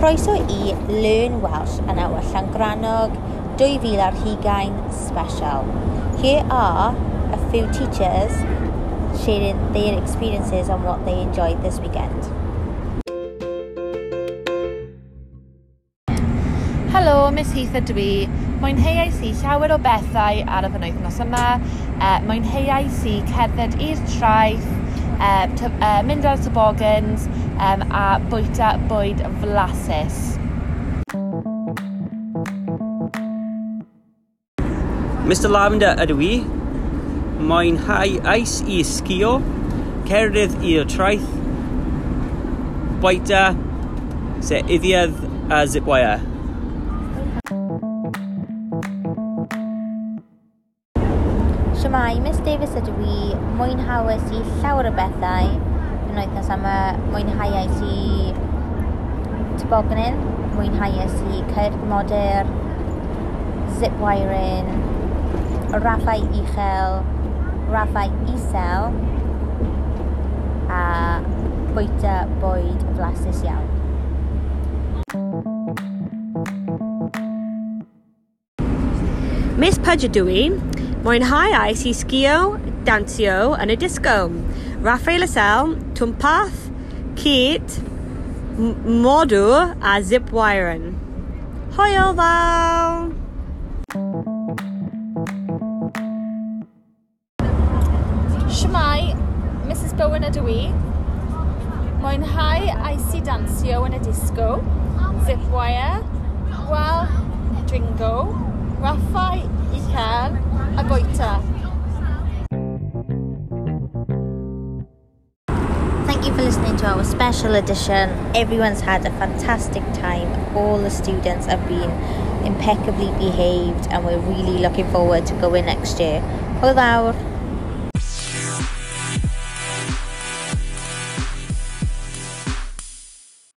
Croeso i Learn Welsh yn awr Llangranog 2020 special. Here are a few teachers sharing their experiences and what they enjoyed this weekend. Helo, Miss Heath ydw i. Mwynheuais i llawer o bethau ar y fynwythnos yma. E, uh, mwynheuais i cerdded i'r traeth, uh, to, uh, mynd ar tobogans, um, a bwyta bwyd flasus. Mr Lavender ydw i. Mwynhau eis i sgio, cerdydd i'r traeth, bwyta, se iddiad a zipwire. Siamai, Miss Davis ydw i, mwynhawys i llawer o bethau, penwythnos a mae mwynhauais i tobogganin, mwynhauais i cyrd modur, zip-wiring, raffau uchel, raffau isel a bwyta bwyd flasus iawn. Miss Pudge ydw i, mwynhau i sgio, dansio yn y disco. Rafael Lascelles, Twmpath, Kate, Modw a Zip Wyron. Hwyl fawr! Shmai, Mrs Bowen ydw i. Mwynhau aesi dansio yn y disco, zip wire, wal, dringo, raffau, uchel a goeta. To our special edition. Everyone's had a fantastic time. All the students have been impeccably behaved and we're really looking forward to going next year. Hwyl fawr!